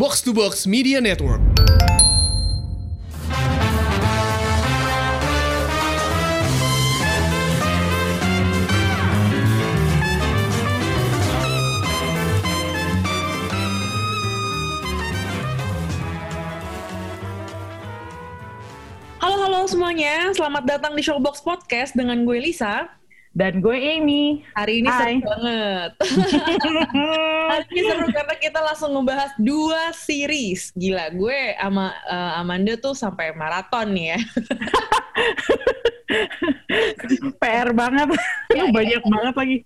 Box to Box Media Network. Halo halo semuanya, selamat datang di Showbox Podcast dengan gue Lisa. Dan gue Amy. Hari ini Hai. seru banget. Hari ini seru karena kita langsung ngebahas dua series. Gila, gue sama eh, Amanda tuh sampai maraton nih ya. PR banget. Ya, Banyak banget lagi.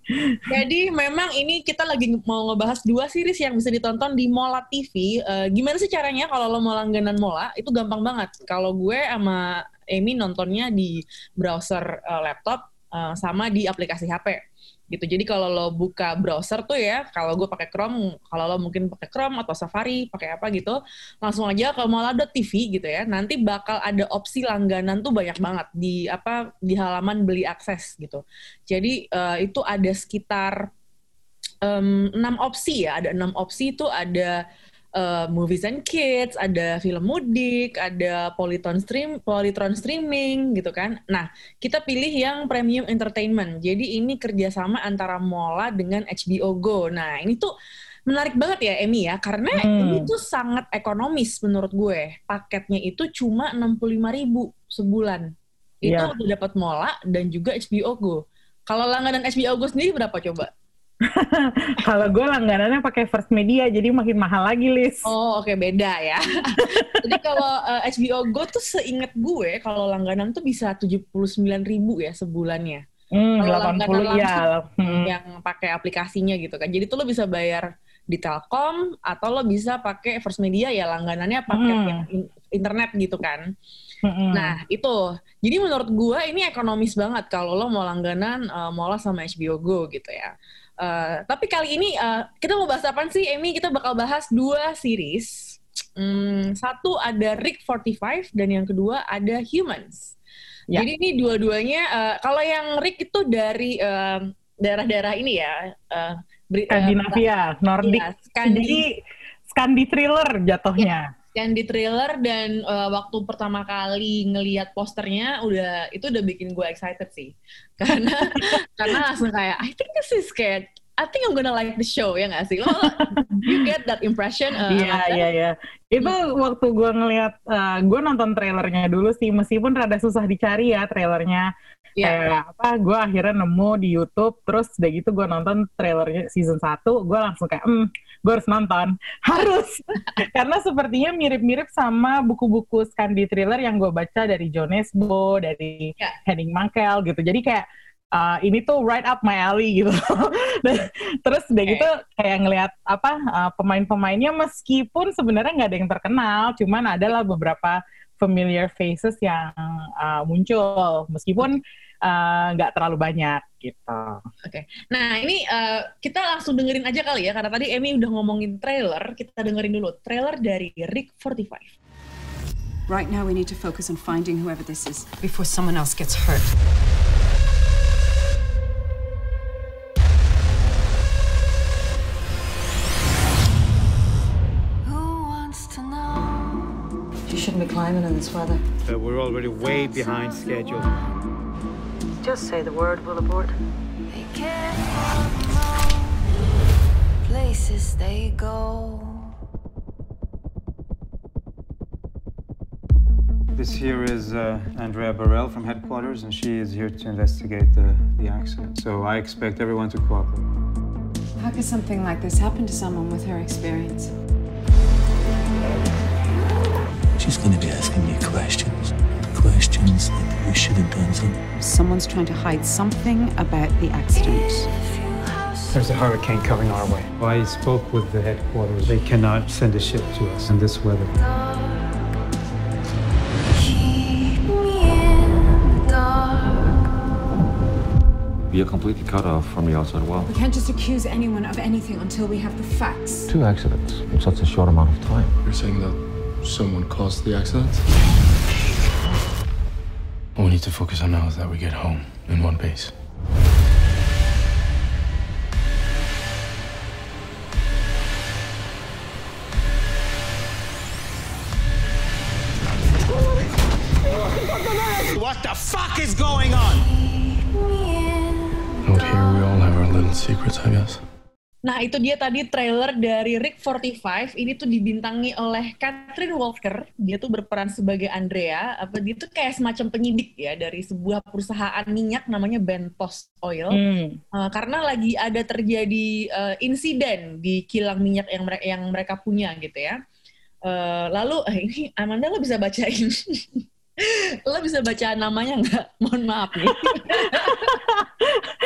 Jadi memang ini kita lagi mau ngebahas dua series yang bisa ditonton di Mola TV. Eh, gimana sih caranya kalau lo mau langganan Mola? Itu gampang banget. Kalau gue sama Amy nontonnya di browser eh, laptop eh, sama di aplikasi HP. Gitu. Jadi kalau lo buka browser tuh ya, kalau gue pakai Chrome, kalau lo mungkin pakai Chrome atau Safari, pakai apa gitu, langsung aja ke mola.tv gitu ya. Nanti bakal ada opsi langganan tuh banyak banget di apa di halaman beli akses gitu. Jadi eh, itu ada sekitar enam opsi ya, ada enam opsi itu ada eh, movies and kids, ada film mudik, ada Polytron stream, Polytron streaming gitu kan. Nah, kita pilih yang premium entertainment. Jadi ini kerjasama antara Mola dengan HBO Go. Nah, ini tuh menarik banget ya Emmy ya, karena Hmm. ini tuh sangat ekonomis menurut gue. Paketnya itu cuma 65.000 sebulan. Itu Iya. udah dapat Mola dan juga HBO Go. Kalau langganan HBO Go sendiri berapa coba? Kalau gue langganannya pakai First Media, jadi makin mahal lagi, Lis. Oh, oke beda ya. Jadi kalau eh, HBO Go tuh seinget gue kalau langganan tuh bisa 79.000 ya sebulannya. Hmm, kalau 80 langganan ya. Hmm. Yang pakai aplikasinya gitu kan. Jadi tuh lo bisa bayar di Telkom atau lo bisa pakai First Media ya langganannya pakai Hmm. yang internet gitu kan. Hmm. Nah, itu. Jadi menurut gue ini ekonomis banget kalau lo mau langganan uh, Mola sama HBO Go gitu ya. Uh, tapi kali ini uh, kita mau bahas apa sih, Amy? Kita bakal bahas dua series. Hmm, satu ada Rick 45 dan yang kedua ada Humans. Ya. Jadi ini dua-duanya, uh, kalau yang Rick itu dari um, daerah-daerah ini ya. Uh, Bri- uh, Skandinavia, Nordic. iya, Skandi- Jadi Skandi thriller jatuhnya. Yang di trailer dan uh, waktu pertama kali ngelihat posternya udah itu udah bikin gue excited sih. Karena karena langsung kayak I think this is kayak I think I'm gonna like the show ya nggak sih? Lo you get that impression? Uh, Iya, iya, iya. Itu waktu gue ngeliat, eh, gue nonton trailernya dulu sih, meskipun rada susah dicari ya trailernya. Iya. Kayak apa, gue akhirnya nemu di YouTube, terus udah gitu gue nonton trailernya season 1, gue langsung kayak, hmm, gue harus nonton. Harus! Karena sepertinya mirip-mirip sama buku-buku Scandi thriller yang gue baca dari John Nesbo, dari Iya. Henning Mankell gitu. Jadi kayak, uh, ini tuh right up my alley gitu. Terus udah Oke. gitu kayak ngelihat apa uh, pemain-pemainnya meskipun sebenarnya nggak ada yang terkenal, cuman adalah beberapa familiar faces yang uh, muncul meskipun uh, nggak terlalu banyak gitu. Nah ini uh, kita langsung dengerin aja kali ya karena tadi Emmy udah ngomongin trailer kita dengerin dulu trailer dari Rick 45 Right now, we need to focus on finding whoever this is before someone else gets hurt. Who wants to know? You shouldn't be climbing in this weather. Uh, we're already way behind schedule. Just say the word, we'll abort. They can't know places they go. This here is uh, Andrea Burrell from headquarters, and she is here to investigate the, the accident. So I expect everyone to cooperate. How could something like this happen to someone with her experience? She's going to be asking me questions. Questions that we should have done something. Someone's trying to hide something about the accident. If you have There's a hurricane coming our way. I spoke with the headquarters. They cannot send a ship to us in this weather. keep me in the dark. We are completely cut off from the outside world. We can't just accuse anyone of anything until we have the facts. Two accidents in such a short amount of time. You're saying that someone caused the accident? need to focus on now is that we get home in one piece. What the fuck is going on? Out here, we all have our little secrets, I guess. Nah, itu dia tadi trailer dari Rick 45. Ini tuh dibintangi oleh Catherine Walker. Dia tuh berperan sebagai Andrea. Apa dia tuh kayak semacam penyidik ya dari sebuah perusahaan minyak namanya Bentos Oil. Hmm. Uh, karena lagi ada terjadi uh, insiden di kilang minyak yang mereka yang mereka punya gitu ya. Uh, lalu eh, ini Amanda lo bisa bacain lo bisa baca namanya nggak? Mohon maaf nih.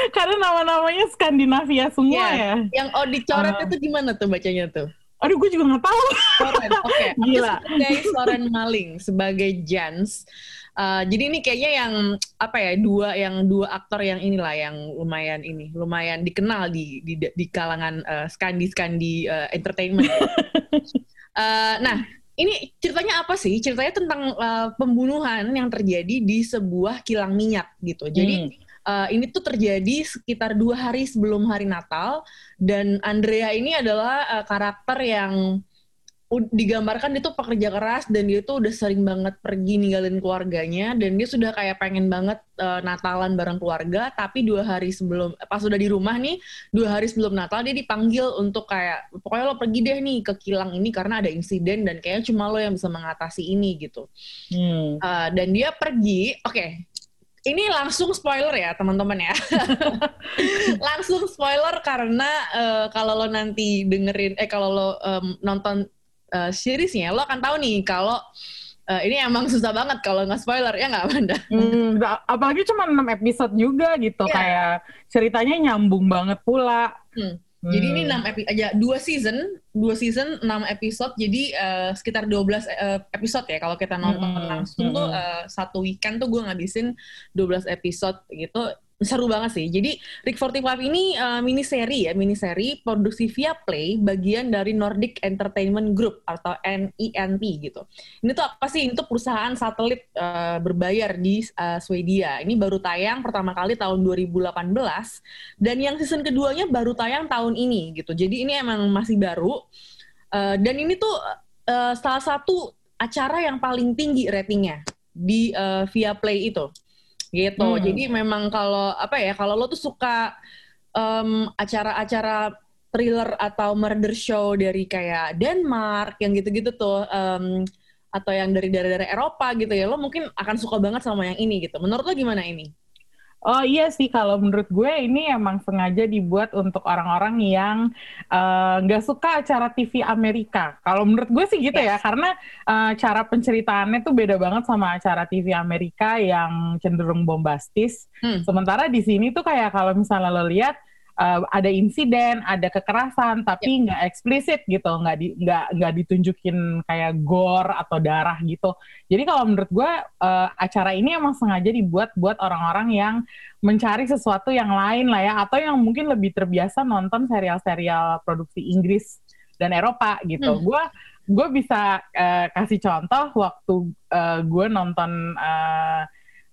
Karena nama-namanya Skandinavia semua Iya, ya. Yang oh dicoret Ah. itu gimana tuh bacanya tuh? Aduh, gue juga nggak tahu. Soren, oke. Aku Gila. Sebagai Soren Maling, sebagai Jans. Uh, jadi ini kayaknya yang apa ya dua yang dua aktor yang inilah yang lumayan ini lumayan dikenal di di, di kalangan uh, skandi skandi uh, entertainment. Uh, nah ini ceritanya apa sih? Ceritanya tentang uh, pembunuhan yang terjadi di sebuah kilang minyak gitu. Jadi uh, ini tuh terjadi sekitar dua hari sebelum hari Natal dan Andrea ini adalah uh, karakter yang digambarkan dia tuh pekerja keras dan dia tuh udah sering banget pergi ninggalin keluarganya dan dia sudah kayak pengen banget uh, Natalan bareng keluarga tapi dua hari sebelum pas udah di rumah nih dua hari sebelum Natal dia dipanggil untuk kayak pokoknya lo pergi deh nih ke kilang ini karena ada insiden dan kayaknya cuma lo yang bisa mengatasi ini gitu Hmm. Uh, dan dia pergi, oke. Ini langsung spoiler ya teman-teman ya. langsung spoiler karena uh, kalau lo nanti dengerin, eh kalau lo um, nonton uh, seriesnya, lo akan tahu nih kalau uh, ini emang susah banget kalau nggak spoiler ya nggak Amanda? Hmm, apalagi cuma 6 episode juga gitu Iya. kayak ceritanya nyambung banget pula. Hmm. Jadi ini Hmm. 6 episode aja dua season, dua season 6 episode. Jadi eh, sekitar 12 eh, episode ya kalau kita nonton Mm-mm, langsung tuh mm-mm. eh, satu weekend tuh gue ngabisin 12 episode gitu. Seru banget sih. Jadi Rick 45 ini eh, mini seri ya, mini seri produksi Viaplay bagian dari Nordic Entertainment Group atau NENT gitu. Ini tuh apa sih? Ini tuh perusahaan satelit eh, berbayar di eh, Swedia. Ini baru tayang pertama kali tahun 2018 dan yang season keduanya baru tayang tahun ini gitu. Jadi ini emang masih baru. Eh, dan ini tuh eh, salah satu acara yang paling tinggi ratingnya di eh, Viaplay itu. Gitu. Hmm. Jadi memang kalau apa ya, kalau lo tuh suka em, acara-acara thriller atau murder show dari kayak Denmark yang gitu-gitu tuh em, atau yang dari daerah-daerah Eropa gitu ya, lo mungkin akan suka banget sama yang ini gitu. Menurut lo gimana ini? Oh iya sih kalau menurut gue ini emang sengaja dibuat untuk orang-orang yang eh, nggak suka acara TV Amerika. Kalau menurut gue sih gitu ya karena eh, cara penceritaannya tuh beda banget sama acara TV Amerika yang cenderung bombastis. Hmm. Sementara di sini tuh kayak kalau misalnya lo lihat eh, ada insiden, ada kekerasan, tapi nggak eksplisit gitu, nggak di, nggak nggak ditunjukin kayak gore atau darah gitu. Jadi kalau menurut gue eh, acara ini emang sengaja dibuat buat orang-orang yang mencari sesuatu yang lain lah ya, atau yang mungkin lebih terbiasa nonton serial-serial produksi Inggris dan Eropa gitu. Hmm. Gue gue bisa eh, kasih contoh waktu eh, gue nonton eh,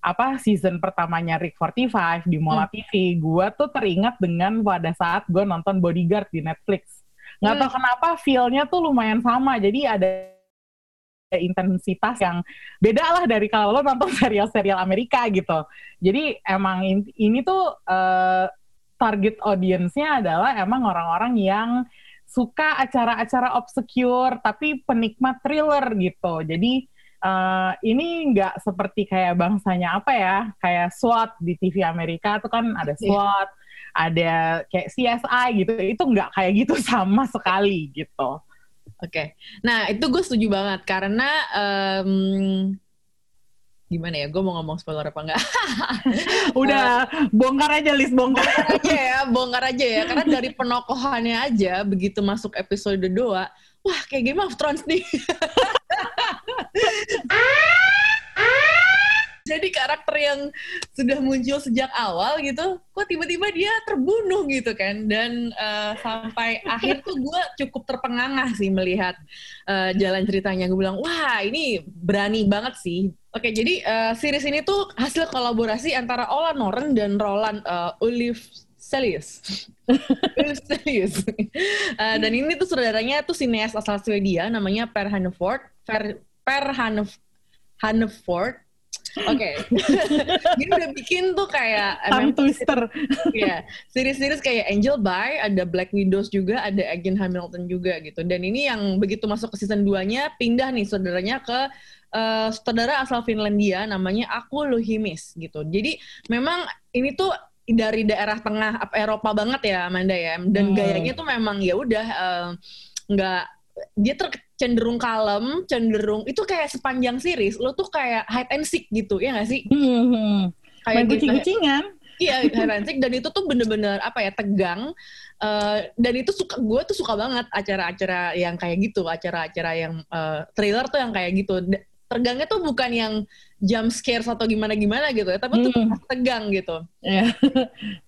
apa season pertamanya Rick 45 di Mola TV, gue tuh teringat dengan pada saat gue nonton Bodyguard di Netflix. Nggak tahu kenapa feel-nya tuh lumayan sama. Jadi ada intensitas yang beda lah dari kalau lo nonton serial-serial Amerika gitu. Jadi emang in- ini tuh eh, target audience-nya adalah emang orang-orang yang suka acara-acara obscure tapi penikmat thriller gitu. Jadi eh, ini nggak seperti kayak bangsanya apa ya, kayak SWAT di TV Amerika tuh kan ada SWAT, ada kayak CSI gitu. Itu nggak kayak gitu sama sekali gitu. Oke, nah itu gue setuju banget karena em, gimana ya? Gue mau ngomong spoiler apa enggak? Udah bongkar aja list bongkar. aja ya, bongkar aja ya. Karena dari penokohannya aja, begitu masuk episode 2, wah kayak Game of Thrones nih. Jadi karakter yang sudah muncul sejak awal gitu, kok tiba-tiba dia terbunuh gitu kan. Dan eh, sampai akhir tuh gue cukup terpengangah sih melihat eh, jalan ceritanya. Gue bilang, wah ini berani banget sih. Oke, jadi eh, series ini tuh hasil kolaborasi antara Ola Noren dan Roland eh, Ulif Celius. Celius. Eh, dan ini tuh saudaranya tuh sineas asal Swedia namanya Per Hanefort. Per, per Hanef, Hanefort. Oke, ini udah bikin tuh kayak Tongue twister. ya series-series kayak Angel by ada Black Widows juga ada Agent Hamilton juga gitu dan ini yang begitu masuk ke season 2 nya pindah nih saudaranya ke eh, saudara asal Finlandia namanya Aku Lohimis gitu jadi memang ini tuh dari daerah tengah Eropa banget ya Amanda ya dan Hmm. gayanya tuh memang ya udah eh, nggak dia ter cenderung kalem, cenderung itu kayak sepanjang series lo tuh kayak hide and seek gitu ya nggak sih? Hmm. Kayak Main gitu. kucing-kucingan. Iya, hide and seek dan itu tuh bener-bener apa ya tegang Eh, dan itu suka gue tuh suka banget acara-acara yang kayak gitu, acara-acara yang eh, trailer tuh yang kayak gitu. Tegangnya tuh bukan yang jump scares atau gimana-gimana gitu ya, tapi tuh Hmm. tegang gitu. Iya.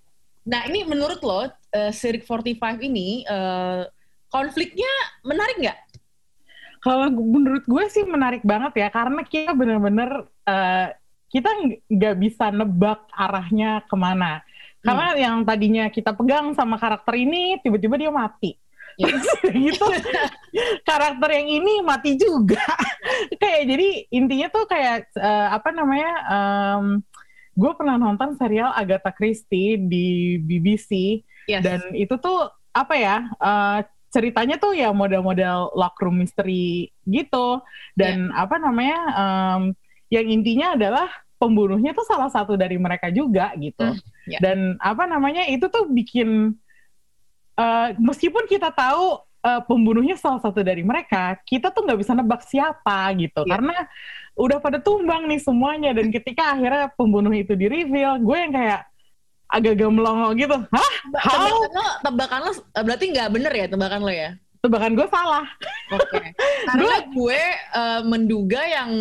Nah ini menurut lo, eh, Civic 45 ini eh, konfliknya menarik nggak? Kalau menurut gue sih menarik banget ya karena kita bener-bener eh, kita ng- nggak bisa nebak arahnya ke mana. Karena yang tadinya kita pegang sama karakter ini tiba-tiba dia mati. Ya. gitu. karakter yang ini mati juga. kayak jadi intinya tuh kayak eh, apa namanya? em, gue pernah nonton serial Agatha Christie di BBC Yes. dan itu tuh apa ya? eh, ceritanya tuh ya model-model lockroom mystery gitu dan apa namanya em, yang intinya adalah pembunuhnya tuh salah satu dari mereka juga gitu Hmm, ya. dan apa namanya itu tuh bikin eh, meskipun kita tahu eh, pembunuhnya salah satu dari mereka kita tuh nggak bisa nebak siapa gitu Iya. karena udah pada tumbang nih semuanya dan ketika akhirnya pembunuh itu di reveal gue yang kayak agak-agak melongo gitu hah how Tebakan lo, tebakan lo eh, berarti nggak bener ya tebakan lo ya? tebakan gue salah Oke. Karena gue eh, menduga yang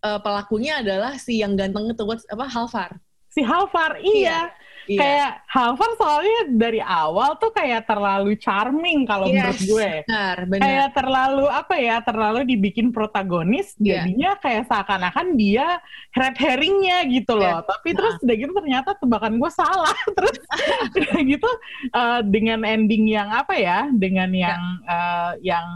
eh, pelakunya adalah si yang ganteng itu what's- apa Halvar. Si Halvar iya, Iya. kayak Halvar soalnya dari awal tuh kayak terlalu charming kalau Yes, menurut gue Benar, benar. kayak terlalu apa ya terlalu dibikin protagonis Iya. jadinya kayak seakan-akan dia red herringnya gitu loh Iya. tapi terus udah gitu ternyata tebakan gue salah terus udah gitu eh, dengan ending yang apa ya dengan Iya. yang eh, yang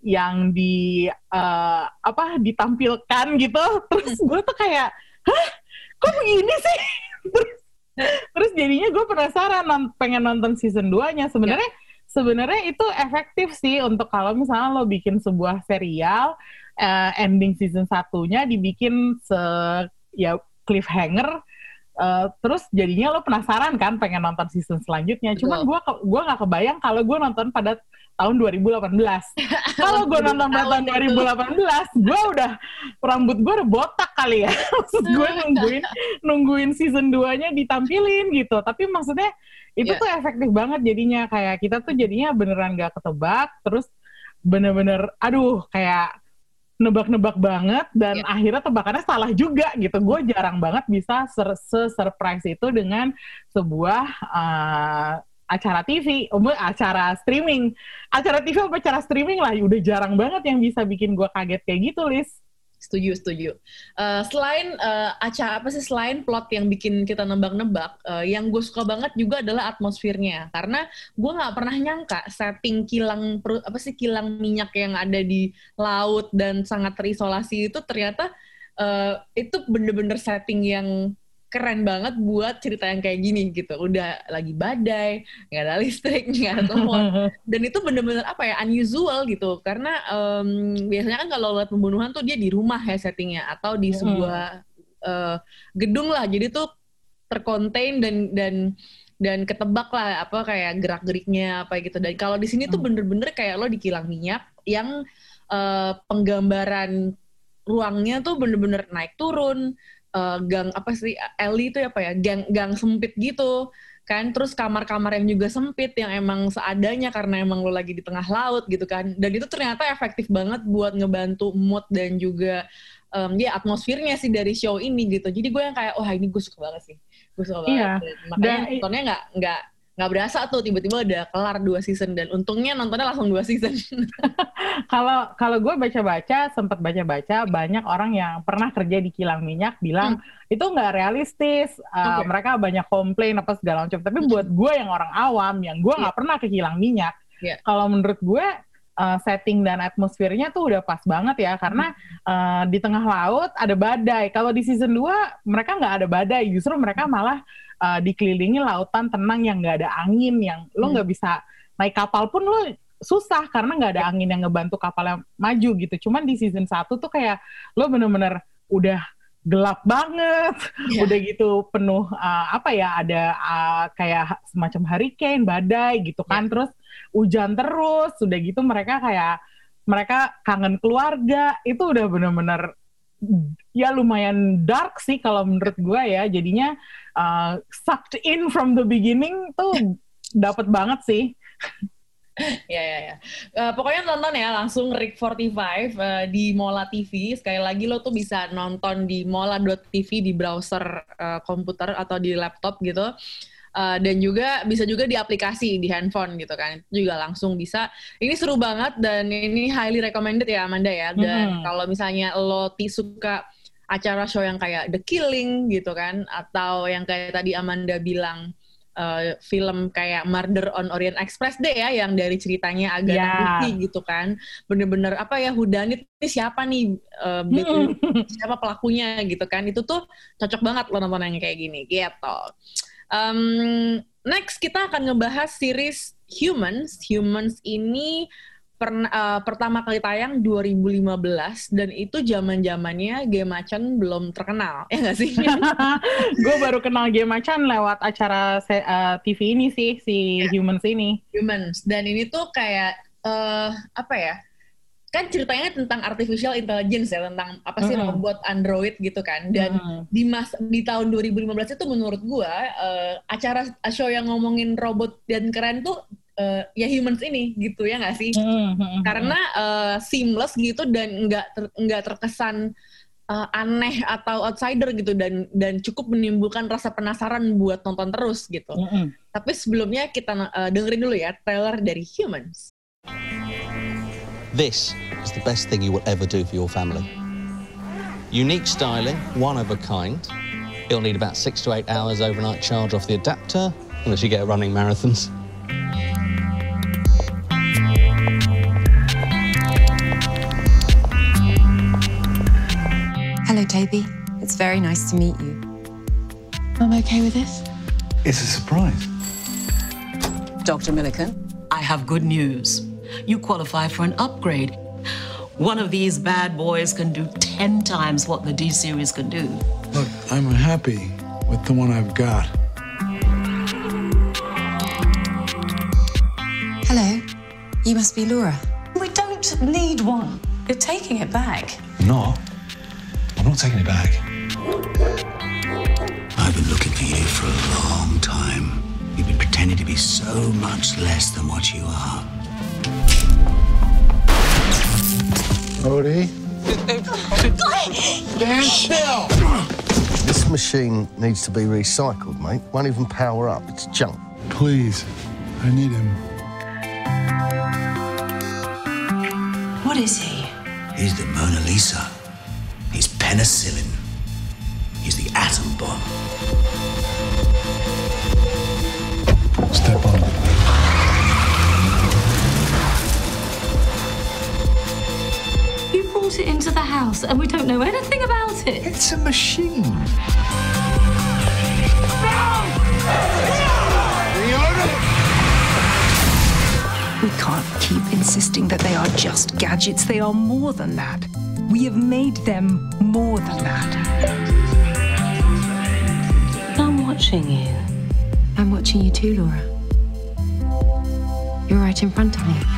yang di eh, apa ditampilkan gitu terus Hmm. gue tuh kayak hah kok begini sih? Terus, terus jadinya gue penasaran pengen nonton season 2 nya sebenarnya sebenarnya itu efektif sih untuk kalau misalnya lo bikin sebuah serial eh, ending season satunya dibikin se ya cliffhanger eh, terus jadinya lo penasaran kan pengen nonton season selanjutnya. Cuman gue gua nggak kebayang kalau gue nonton pada tahun 2018 kalau gue nonton pada tahun 2018 gue udah rambut gue udah botak kali ya. Maksud gue nungguin nungguin season 2 nya ditampilin gitu. Tapi maksudnya itu Iya. tuh efektif banget jadinya. Kayak kita tuh jadinya beneran gak ketebak terus bener-bener aduh kayak nebak-nebak banget dan Iya. akhirnya tebakannya salah juga gitu. Gue jarang banget bisa ser- se-surprise itu dengan sebuah uh, acara TV, um, acara streaming, acara TV apa acara streaming lah, udah jarang banget yang bisa bikin gue kaget kayak gitu, Lis. Setuju, setuju. Eh, selain eh, acara apa sih selain plot yang bikin kita nebak-nebak, eh, yang gue suka banget juga adalah atmosfernya. Karena gue nggak pernah nyangka setting kilang apa sih kilang minyak yang ada di laut dan sangat terisolasi itu ternyata eh, itu bener-bener setting yang keren banget buat cerita yang kayak gini gitu. Udah lagi badai, nggak ada listrik, nggak ada telepon dan itu bener-bener apa ya unusual gitu. Karena em, biasanya kan kalau lihat pembunuhan tuh dia di rumah ya settingnya atau di Mm. sebuah eh, gedung lah. Jadi tuh terkontain dan dan dan ketebak lah apa kayak gerak geriknya apa gitu. Dan kalau di sini tuh bener-bener kayak lo di kilang minyak yang eh, penggambaran ruangnya tuh bener-bener naik turun eh, gang apa sih alley itu apa ya? Gang gang sempit gitu kan? Terus kamar-kamar yang juga sempit yang emang seadanya karena emang lo lagi di tengah laut gitu kan. Dan itu ternyata efektif banget buat ngebantu mood dan juga em, ya atmosfernya sih dari show ini gitu. Jadi gue yang kayak wah ini gue suka banget sih. Gue suka banget Iya. Makanya Dan- nontonnya nggak nggak nggak berasa tuh tiba-tiba udah kelar dua season dan untungnya nontonnya langsung dua season Kalau kalau gue baca-baca, sempat baca-baca, banyak orang yang pernah kerja di kilang minyak bilang itu nggak realistis. Uh, Oke. Mereka banyak komplain apa segala macam. Tapi buat gue yang orang awam, yang gue nggak pernah ke kilang minyak, Iya. kalau menurut gue uh, setting dan atmosfernya tuh udah pas banget ya karena uh, di tengah laut ada badai. Kalau di season 2 mereka nggak ada badai, justru mereka malah uh, dikelilingi lautan tenang yang nggak ada angin yang lo nggak bisa naik kapal pun lo susah karena nggak ada angin yang ngebantu kapalnya maju gitu. Cuman di season 1 tuh kayak lo bener-bener udah gelap banget, Iya. udah gitu penuh uh, apa ya ada uh, kayak semacam hurricane, badai gitu kan, terus hujan terus, udah gitu mereka kayak mereka kangen keluarga, itu udah bener-bener ya lumayan dark sih kalau menurut gue ya, jadinya uh, sucked in from the beginning tuh dapat banget sih. Ya ya ya. Eh, pokoknya tonton ya langsung Rick 45 eh, di Mola TV. Sekali lagi lo tuh bisa nonton di mola.tv di browser eh, komputer atau di laptop gitu. Eh, dan juga bisa juga di aplikasi di handphone gitu kan. Itu juga langsung bisa. Ini seru banget dan ini highly recommended ya Amanda ya. Dan Mhm. kalau misalnya lo ti suka acara show yang kayak The Killing gitu kan atau yang kayak tadi Amanda bilang eh, film kayak Murder on Orient Express deh ya yang dari ceritanya agak Ya. Christie gitu kan. Bener-bener apa ya whodunit ini siapa nih eh, betul- siapa pelakunya gitu kan. Itu tuh cocok banget lo nonton yang kayak gini gitu. Em, next kita akan ngebahas series Humans. Humans ini pern- eh, pertama kali tayang 2015 dan itu zaman zamannya game macan belum terkenal ya nggak sih gue baru kenal Game Macan lewat acara se- uh, TV ini sih, si Humans ini. humans dan ini tuh kayak eh apa ya kan ceritanya tentang artificial intelligence ya tentang apa sih Mm-mm. robot android gitu kan dan Mm. di mas di tahun 2015 itu menurut gua eh, acara show yang ngomongin robot dan keren tuh eh, ya humans ini gitu ya nggak sih Mm-mm. karena eh, seamless gitu dan nggak ter- nggak terkesan eh, aneh atau outsider gitu dan dan cukup menimbulkan rasa penasaran buat nonton terus gitu Mm-mm. tapi sebelumnya kita eh, dengerin dulu ya trailer dari Humans. This is the best thing you will ever do for your family. Unique styling, one of a kind. It'll need about six to eight hours overnight charge off the adapter, unless you get running marathons. Hello, Toby. It's very nice to meet you. I'm okay with this. It's a surprise. Dr. Milliken, I have good news. You qualify for an upgrade. One of these bad boys can do 10 times what the D series can do. Look, I'm happy with the one I've got. You must be Laura. We don't need one. You're taking it back. No, I'm not taking it back. I've been looking for you for a long time. You've been pretending to be so much less than what you are. Odie? Stand still! This machine needs to be recycled, mate. Won't even power up. It's junk. Please, I need him. What is he? He's the Mona Lisa. He's penicillin. He's the atom bomb. Step on it. You brought it into the house and we don't know anything about it. It's a machine. We can't keep insisting that they are just gadgets. They are more than that. We have made them more than that. I'm watching you. I'm watching you too, Laura. You're right in front of me.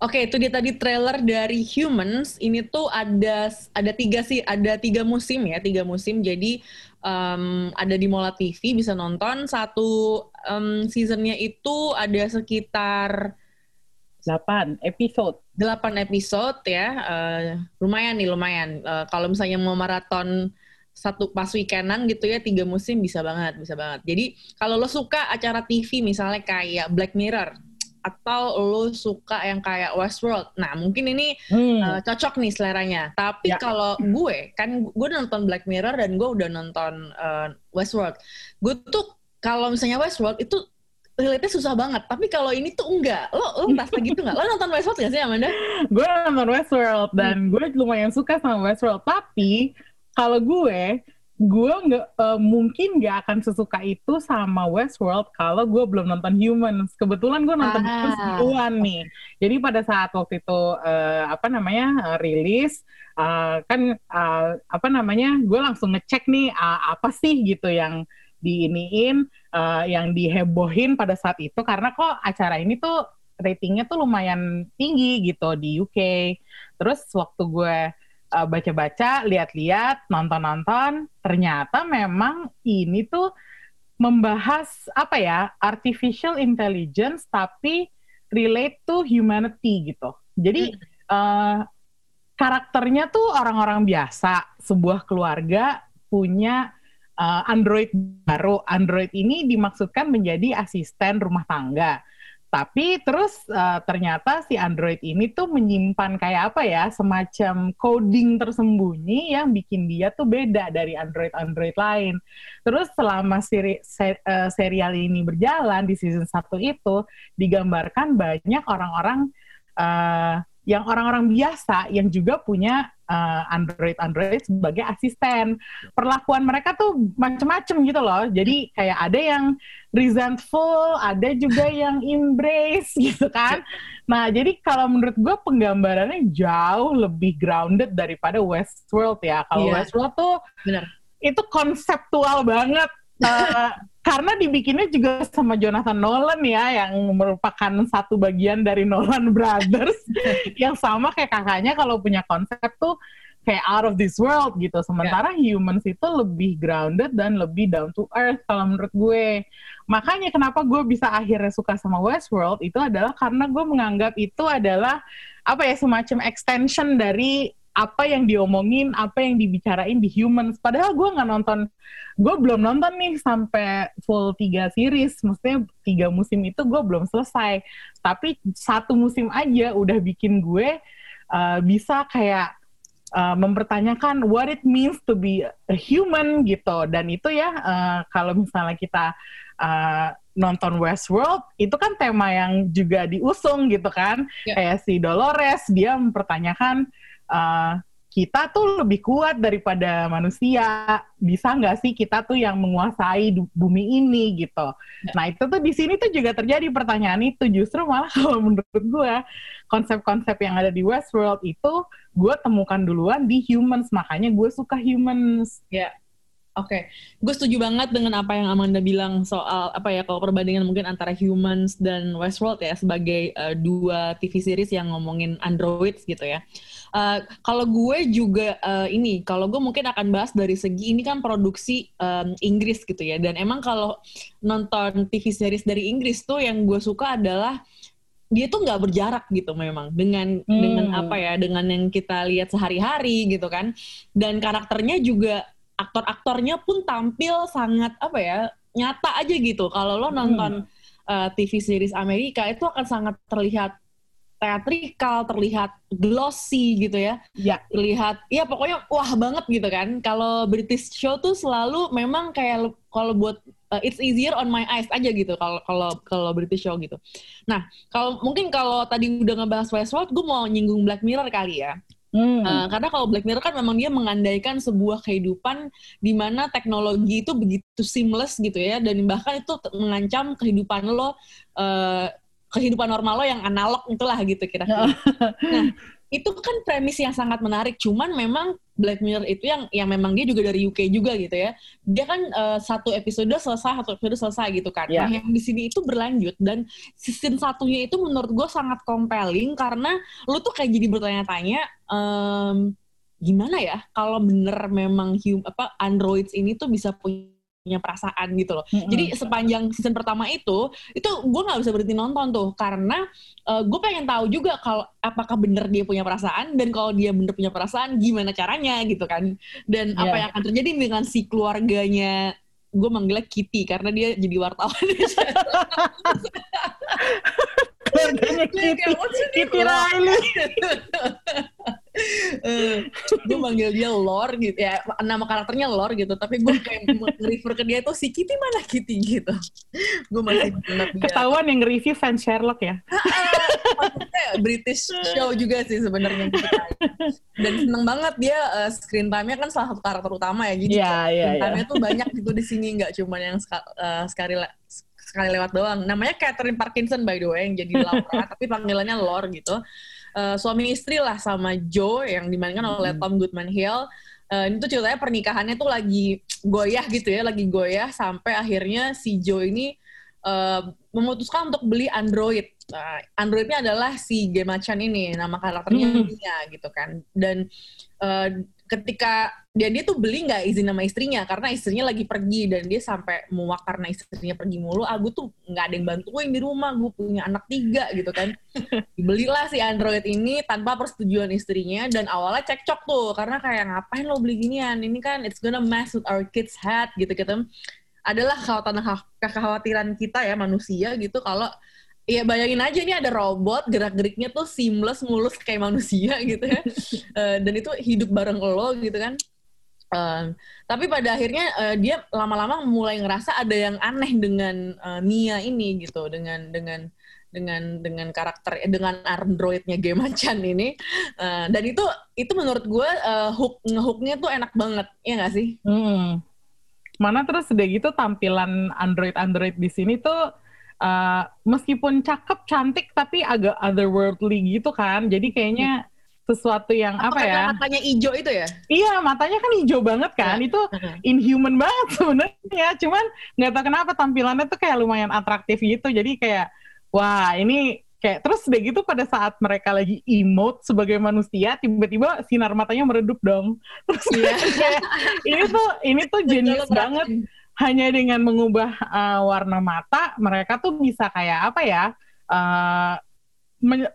Oke, itu dia tadi trailer dari Humans. Ini tuh ada ada tiga sih, ada tiga musim ya, tiga musim. Jadi em, ada di Mola TV bisa nonton. Satu em, seasonnya itu ada sekitar 8 episode. 8 episode ya. Eh, lumayan nih, lumayan. Eh, kalau misalnya mau maraton satu pas weekendan gitu ya, tiga musim bisa banget, bisa banget. Jadi kalau lo suka acara TV misalnya kayak Black Mirror atau lo suka yang kayak Westworld, nah mungkin ini eh, cocok nih seleranya. Tapi kalau gue kan gue udah nonton Black Mirror dan gue udah nonton eh, Westworld. Gue tuh kalau misalnya Westworld itu relate susah banget. Tapi kalau ini tuh enggak. Lo lo merasa gitu nggak? Lo nonton Westworld gak sih Amanda? gue nonton Westworld dan gue lumayan suka sama Westworld. Tapi kalau gue, gue nggak eh, mungkin nggak akan sesuka itu sama Westworld kalau gue belum nonton Humans. Kebetulan gue nonton Ah. Humans duluan nih. Jadi pada saat waktu itu eh, apa namanya eh, rilis, eh, kan eh, apa namanya, gue langsung ngecek nih ah, apa sih gitu yang diiniin, eh, yang dihebohin pada saat itu karena kok acara ini tuh ratingnya tuh lumayan tinggi gitu di UK. Terus waktu gue uh, baca-baca, lihat-lihat, nonton-nonton, ternyata memang ini tuh membahas apa ya artificial intelligence tapi relate to humanity gitu. Jadi uh, karakternya tuh orang-orang biasa, sebuah keluarga punya uh, Android baru. Android ini dimaksudkan menjadi asisten rumah tangga. Tapi terus uh, ternyata si Android ini tuh menyimpan kayak apa ya, semacam coding tersembunyi yang bikin dia tuh beda dari Android-Android lain. Terus selama seri, se- uh, serial ini berjalan di season 1 itu digambarkan banyak orang-orang uh, yang orang-orang biasa yang juga punya uh, Android-Android sebagai asisten. Perlakuan mereka tuh macem-macem gitu loh. Jadi kayak ada yang resentful, ada juga yang embrace gitu kan. Nah, jadi kalau menurut gue penggambarannya jauh lebih grounded daripada Westworld ya. Kalau Iya. Westworld tuh Bener. itu konseptual banget. Eh, karena dibikinnya juga sama Jonathan Nolan ya yang merupakan satu bagian dari Nolan Brothers yang sama kayak kakaknya kalau punya konsep tuh kayak out of this world gitu. Sementara humans itu lebih grounded dan lebih down to earth kalau menurut gue. Makanya kenapa gue bisa akhirnya suka sama Westworld itu adalah karena gue menganggap itu adalah apa ya semacam extension dari apa yang diomongin, apa yang dibicarain di humans. Padahal gue nggak nonton, gue belum nonton nih sampai full tiga series. Maksudnya tiga musim itu gue belum selesai. Tapi satu musim aja udah bikin gue uh, bisa kayak uh, mempertanyakan what it means to be a human gitu. Dan itu ya uh, kalau misalnya kita uh, nonton Westworld itu kan tema yang juga diusung gitu kan. Kayak si Dolores dia mempertanyakan uh, kita tuh lebih kuat daripada manusia. Bisa nggak sih kita tuh yang menguasai bumi ini gitu. Nah itu tuh di sini tuh juga terjadi pertanyaan itu. Justru malah kalau menurut gue konsep-konsep yang ada di Westworld itu gue temukan duluan di humans. Makanya gue suka humans. Ya. Oke, gue setuju banget dengan apa yang Amanda bilang soal apa ya kalau perbandingan mungkin antara Humans dan Westworld ya sebagai uh, dua TV series yang ngomongin androids gitu ya. Uh, kalau gue juga uh, ini, kalau gue mungkin akan bahas dari segi ini kan produksi um, Inggris gitu ya. Dan emang kalau nonton TV series dari Inggris tuh yang gue suka adalah dia tuh nggak berjarak gitu memang dengan Hmm. dengan apa ya dengan yang kita lihat sehari-hari gitu kan dan karakternya juga aktor-aktornya pun tampil sangat apa ya nyata aja gitu. Kalau lo nonton uh, TV series Amerika itu akan sangat terlihat teatrikal terlihat glossy gitu ya. Ya. Terlihat ya pokoknya wah banget gitu kan. Kalau British show tuh selalu memang kayak kalau buat uh, it's easier on my eyes aja gitu kalau kalau kalau British show gitu. Nah kalau mungkin kalau tadi udah ngebahas Westworld gue mau nyinggung Black Mirror kali ya Hmm. Uh, karena kalau Black Mirror kan memang dia mengandaikan sebuah kehidupan di mana teknologi itu begitu seamless gitu ya dan bahkan itu mengancam kehidupan lo uh, kehidupan normal lo yang analog itulah gitu kira-kira. nah, itu kan premis yang sangat menarik cuman memang Black Mirror itu yang yang memang dia juga dari UK juga gitu ya. Dia kan uh, satu episode selesai, satu episode selesai gitu kan. Ya. Nah, yang di sini itu berlanjut dan season satunya itu menurut gue sangat compelling karena lu tuh kayak jadi bertanya-tanya em, gimana ya kalau bener memang hum, apa androids ini tuh bisa punya perasaan gitu loh. Mm-mm. Jadi sepanjang season pertama itu itu gue nggak bisa berhenti nonton tuh karena gue pengen tahu juga kalau apakah bener dia punya perasaan dan kalau dia bener punya perasaan gimana caranya gitu kan. Dan apa Iya. yang akan terjadi dengan si keluarganya gue manggilnya Kitty karena dia jadi wartawan Kitty, Kayak, "What's your name?" Kitty Riley. gue manggil dia Lore gitu. Ya nama karakternya Lore gitu. Tapi gue kayak refer ke dia tuh si Kitty mana Kitty? gitu. Gue masih dia. Ketahuan yang review fans Sherlock ya. Maksudnya British show juga sih sebenarnya. Gitu dan seneng banget dia uh, screen time-nya kan salah satu karakter utama ya. Jadi kayak iya, screen iya. time-nya tuh banyak gitu di sini. Nggak cuma yang uh, sekali le- sekali lewat doang namanya Catherine Parkinson by the way yang jadi Laura tapi panggilannya Lore gitu Uh, suami istri lah sama Joe yang dimainkan oleh Tom Goodman Hill Uh, ini tuh ceritanya pernikahannya tuh lagi goyah gitu ya, lagi goyah sampai akhirnya si Joe ini uh, memutuskan untuk beli Android. Uh, Androidnya adalah si Gemachan ini, nama karakternya Hmm. Mia gitu kan. Dan uh, ketika dia dia tuh beli nggak izin sama istrinya karena istrinya lagi pergi dan dia sampai muak karena istrinya pergi mulu. Ah gue tuh nggak ada yang bantuin di rumah, gue punya anak tiga gitu kan. Dibelilah si Android ini tanpa persetujuan istrinya dan awalnya cekcok tuh karena kayak ngapain lo beli ginian? Ini kan it's gonna mess with our kids head gitu gitu. Adalah kekhawatiran kita ya manusia gitu kalau ya bayangin aja ini ada robot gerak-geriknya tuh seamless mulus kayak manusia gitu ya. Eh, dan itu hidup bareng lo gitu kan. Eh, tapi pada akhirnya eh, dia lama-lama mulai ngerasa ada yang aneh dengan eh, Mia ini gitu dengan dengan dengan dengan karakter eh, dengan androidnya Gemachan ini Eh, dan itu itu menurut gue eh, hook ngehooknya tuh enak banget ya nggak sih Hmm. Mana terus udah gitu tampilan Android-Android di sini tuh uh, meskipun cakep, cantik, tapi agak otherworldly gitu kan. Jadi kayaknya sesuatu yang apa, Apa ya? matanya hijau itu ya Iya, matanya kan hijau banget kan. Itu inhuman banget sebenarnya. Cuman nggak tahu kenapa tampilannya tuh kayak lumayan atraktif gitu. Jadi kayak wah ini kayak terus udah gitu pada saat mereka lagi emote sebagai manusia tiba-tiba sinar matanya meredup dong. Terus kayak, ini tuh ini tuh jenius banget. Hanya dengan mengubah uh, warna mata mereka tuh bisa kayak apa ya? uh,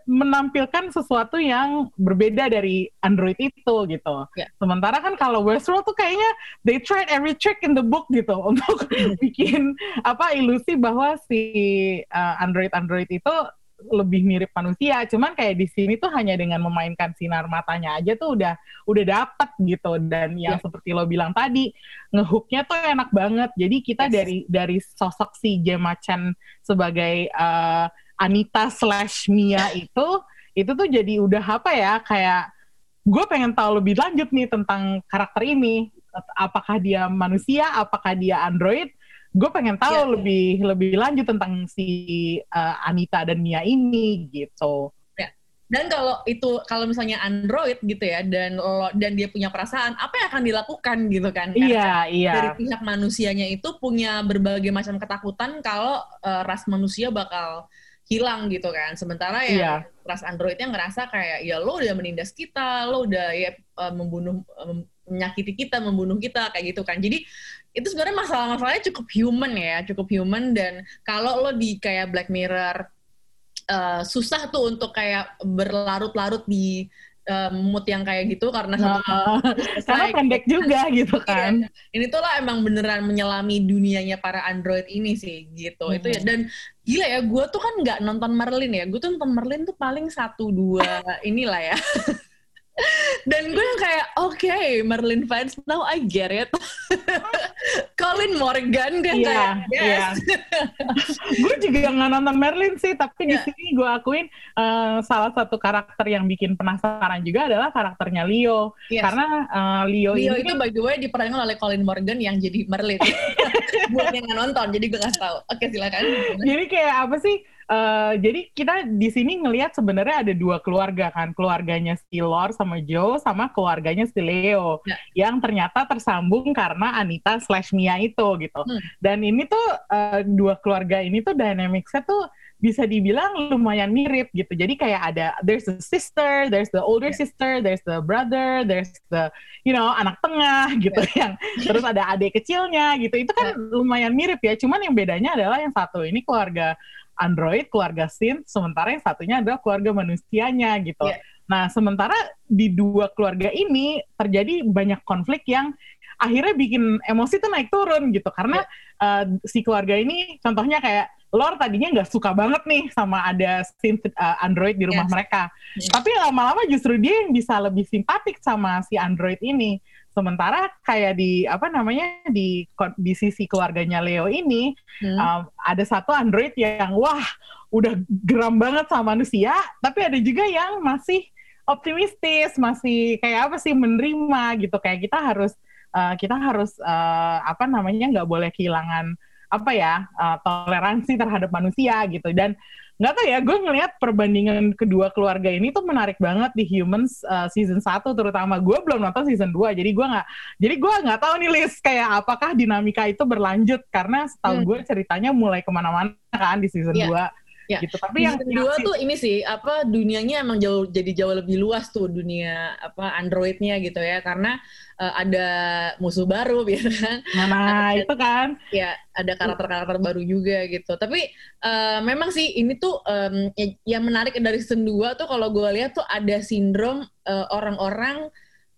menampilkan sesuatu yang berbeda dari Android itu gitu. Ya. Sementara kan kalau Westworld tuh kayaknya they tried every trick in the book gitu untuk bikin apa ilusi bahwa si uh, Android Android itu lebih mirip manusia. Cuman kayak di sini tuh hanya dengan memainkan sinar matanya aja tuh udah udah dapet gitu. Dan yang Ya. seperti lo bilang tadi ngehooknya tuh enak banget. Jadi kita dari dari sosok si Gemma Chan sebagai uh, Anita slash Mia itu itu tuh jadi udah apa ya kayak gue pengen tahu lebih lanjut nih tentang karakter ini apakah dia manusia apakah dia android gue pengen tahu Iya. lebih lebih lanjut tentang si uh, Anita dan Mia ini gitu Ya. Dan kalau itu kalau misalnya Android gitu ya dan lo dan dia punya perasaan, apa yang akan dilakukan gitu kan? Iya, iya. Dari pihak manusianya itu punya berbagai macam ketakutan kalau eh, ras manusia bakal hilang gitu kan. Sementara ya Iya. ras Androidnya ngerasa kayak ya lo udah menindas kita, lo udah ya eh, membunuh menyakiti kita, membunuh kita kayak gitu kan. Jadi itu sebenarnya masalah-masalahnya cukup human ya, cukup human dan kalau lo di kayak Black Mirror eh, susah tuh untuk kayak berlarut-larut di eh, mood yang kayak gitu karena satu Nah, selesai. karena pendek juga gitu kan Ini tuh lah emang beneran menyelami dunianya para android ini sih gitu. Itu ya dan gila ya, gue tuh kan nggak nonton Merlin ya. Gue tuh nonton Merlin tuh paling satu dua inilah ya. dan gue yang kayak oke Merlin fans now I get it. Colin Morgan kan Iya, kayak iya. yes. gue juga nggak nonton Merlin sih, tapi Iya. di sini gue akuin eh, salah satu karakter yang bikin penasaran juga adalah karakternya Leo, Yes. karena eh, Leo, Leo ini itu kan- by the way diperankan oleh Colin Morgan yang jadi Merlin. Buat yang nggak nonton, jadi gue nggak tahu. Oke silakan. jadi kayak apa sih? Eh, jadi kita di sini ngelihat sebenarnya ada dua keluarga kan, keluarganya si Lor sama Joe, sama keluarganya si Leo, Ya. yang ternyata tersambung karena Anita slash Mia itu gitu. Hmm. Dan ini tuh eh, dua keluarga ini tuh dynamicsnya tuh bisa dibilang lumayan mirip gitu. Jadi kayak ada there's the sister, there's the older sister, there's the brother, there's the you know anak tengah gitu yang terus ada adik kecilnya gitu. Itu kan lumayan mirip ya. Cuman yang bedanya adalah yang satu ini keluarga Android, keluarga Synth, sementara yang satunya adalah keluarga manusianya gitu. Iya. Nah, sementara di dua keluarga ini terjadi banyak konflik yang akhirnya bikin emosi tuh naik turun gitu karena uh, si keluarga ini contohnya kayak Lore tadinya nggak suka banget nih sama ada synth uh, Android di rumah Yes. mereka. Yes. Tapi lama-llama justru dia yang bisa lebih simpatik sama si Android ini. Sementara kayak di apa namanya di di sisi keluarganya Leo ini Hmm. um, ada satu Android yang wah udah geram banget sama manusia, tapi ada juga yang masih optimistis, masih kayak apa sih menerima gitu. Kayak kita harus uh, kita harus uh, apa namanya nggak boleh kehilangan apa ya uh, toleransi terhadap manusia gitu dan nggak tahu ya gue ngelihat perbandingan kedua keluarga ini tuh menarik banget di Humans uh, season 1 terutama gue belum nonton season 2 jadi gue nggak jadi gue nggak tahu nih list kayak apakah dinamika itu berlanjut karena setahu Hmm. gue ceritanya mulai ke mana-mana kan di season Iya. 2 Ya. gitu tapi yang Season dua tuh ini sih apa dunianya emang jauh jadi jauh lebih luas tuh dunia apa Androidnya gitu ya karena eh, ada musuh baru gitu kan. Nah, Ada- itu kan. Ya, ada karakter-karakter baru juga gitu. Tapi eh, memang sih ini tuh ya- yang menarik dari season 2 tuh kalau gue lihat tuh ada sindrom eh, orang-orang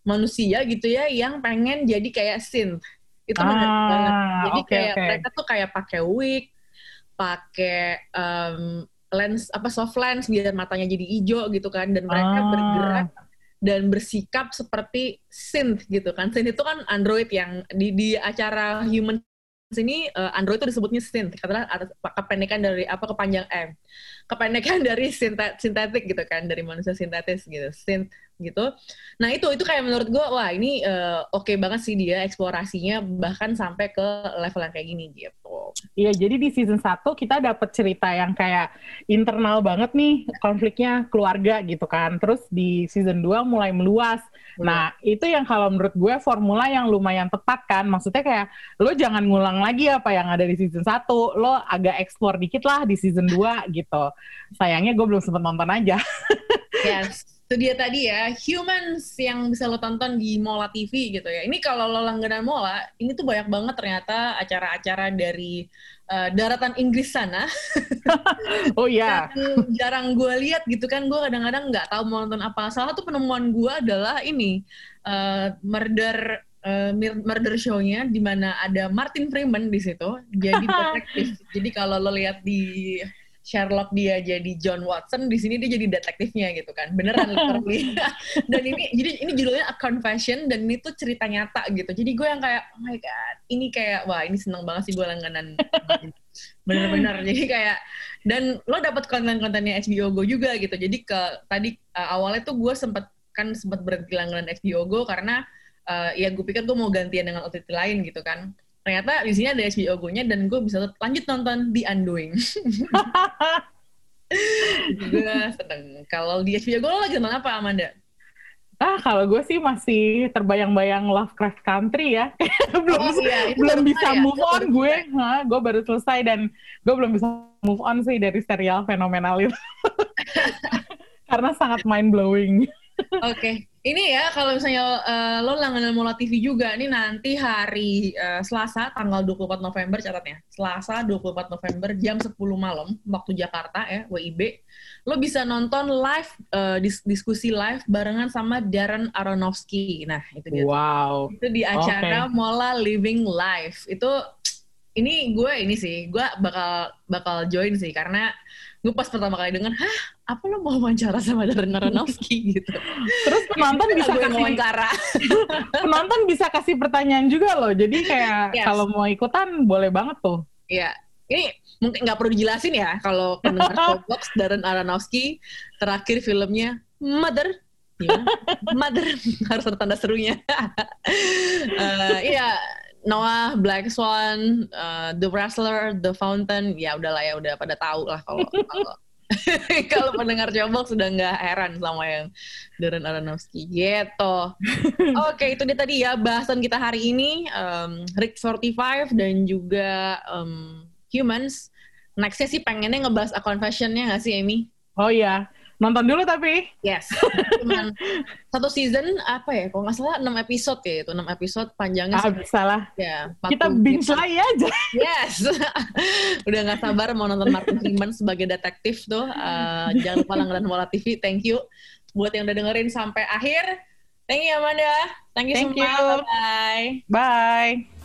manusia gitu ya yang pengen jadi kayak synth. Itu menarik Ah, banget. Jadi oke, kayak oke. mereka tuh kayak pakai wig, pakai em, lens apa soft lens biar matanya jadi hijau gitu kan dan mereka Ah. bergerak dan bersikap seperti synth gitu kan. Synth itu kan android yang di di acara human sini eh, android itu disebutnya synth karena ada kependekan dari apa kepanjang eh kependekan dari sintet- sintetik gitu kan dari manusia sintetis gitu synth gitu nah itu itu kayak menurut gue wah ini eh, oke banget sih dia eksplorasinya bahkan sampai ke level yang kayak gini gitu Iya, jadi di season 1 kita dapet cerita yang kayak internal banget nih konfliknya keluarga gitu kan. Terus di season 2 mulai meluas. Nah, itu yang kalau menurut gue formula yang lumayan tepat kan. Maksudnya kayak lo jangan ngulang lagi apa yang ada di season 1. Lo agak explore dikit lah di season 2 gitu. Sayangnya gue belum sempat nonton aja. Yes, itu dia tadi ya, Humans yang bisa lo tonton di Mola TV gitu ya. Ini kalau lo langganan Mola, ini tuh banyak banget ternyata acara-acara dari eh, daratan Inggris sana. oh iya. Yang jarang gue lihat gitu kan, gue kadang-kadang nggak tahu mau nonton apa. Salah satu penemuan gue adalah ini, eh, murder mir- murder show-nya di mana ada Martin Freeman di situ jadi detektif. jadi kalau lo lihat di Sherlock dia jadi John Watson, di sini dia jadi detektifnya gitu kan. Beneran literally. dan ini jadi ini judulnya A Confession dan ini tuh cerita nyata gitu. Jadi gue yang kayak oh my god, ini kayak wah ini seneng banget sih gue langganan. Bener-bener. Jadi kayak dan lo dapat konten-kontennya HBO Go juga gitu. Jadi ke tadi uh, awalnya tuh gue sempet kan sempat berhenti langganan HBO Go karena uh, ya gue pikir gue mau gantian dengan OTT lain gitu kan. Ternyata di sini ada HBO Go-nya dan gue bisa lanjut nonton The Undoing. gue seneng. Kalau di HBO Go lo lagi nonton apa Amanda? Ah, kalau gue sih masih terbayang-bayang Lovecraft Country ya. belum Oh, iya, itu belum bisa ya? move on gue. Gue baru selesai dan gue belum bisa move on sih dari serial fenomenal itu. Karena sangat mind blowing. Oke, ini ya kalau misalnya eh, lo langganan Mola TV juga, ini nanti hari eh, Selasa tanggal 24 November catatnya. Selasa 24 November jam 10 malam waktu Jakarta ya, WIB. Lo bisa nonton live eh, dis- diskusi live barengan sama Darren Aronofsky. Nah, itu dia. Wow. Itu di acara Oke. Mola Living Live. Itu ini gue ini sih, gue bakal bakal join sih karena gue pas pertama kali denger, hah apa lo mau wawancara sama Darren Aronofsky gitu. Terus penonton bisa kasih wawancara. penonton bisa kasih pertanyaan juga loh. Jadi kayak Yes. kalau mau ikutan boleh banget tuh. Iya, ini mungkin nggak perlu dijelasin ya kalau pendengar Showbox Darren Aronofsky terakhir filmnya Mother. Gimana? Mother harus ada tanda serunya. Eh, Iya, Noah, Black Swan, eh, The Wrestler, The Fountain, ya udahlah ya udah pada tahu lah kalau kalau pendengar Showbox sudah nggak heran sama yang Darren Aronofsky gitu. Oke, itu dia tadi ya bahasan kita hari ini um, Rick 45 dan juga um, Humans. Nextnya sih pengennya ngebahas A Confession-nya nggak sih, Amy? Oh iya, nonton dulu tapi. Yes. Cuman satu season apa ya? Kalau nggak salah 6 episode ya itu 6 episode panjangnya. Ah, sih- bisa lah. Ya, Kita 40 binge episode. lagi aja. Yes. Udah nggak sabar mau nonton Martin Freeman sebagai detektif tuh. Eh, jangan lupa langganan Mola TV. Thank you buat yang udah dengerin sampai akhir. Thank you Amanda. Thank you Thank semua. you. Bye. Bye.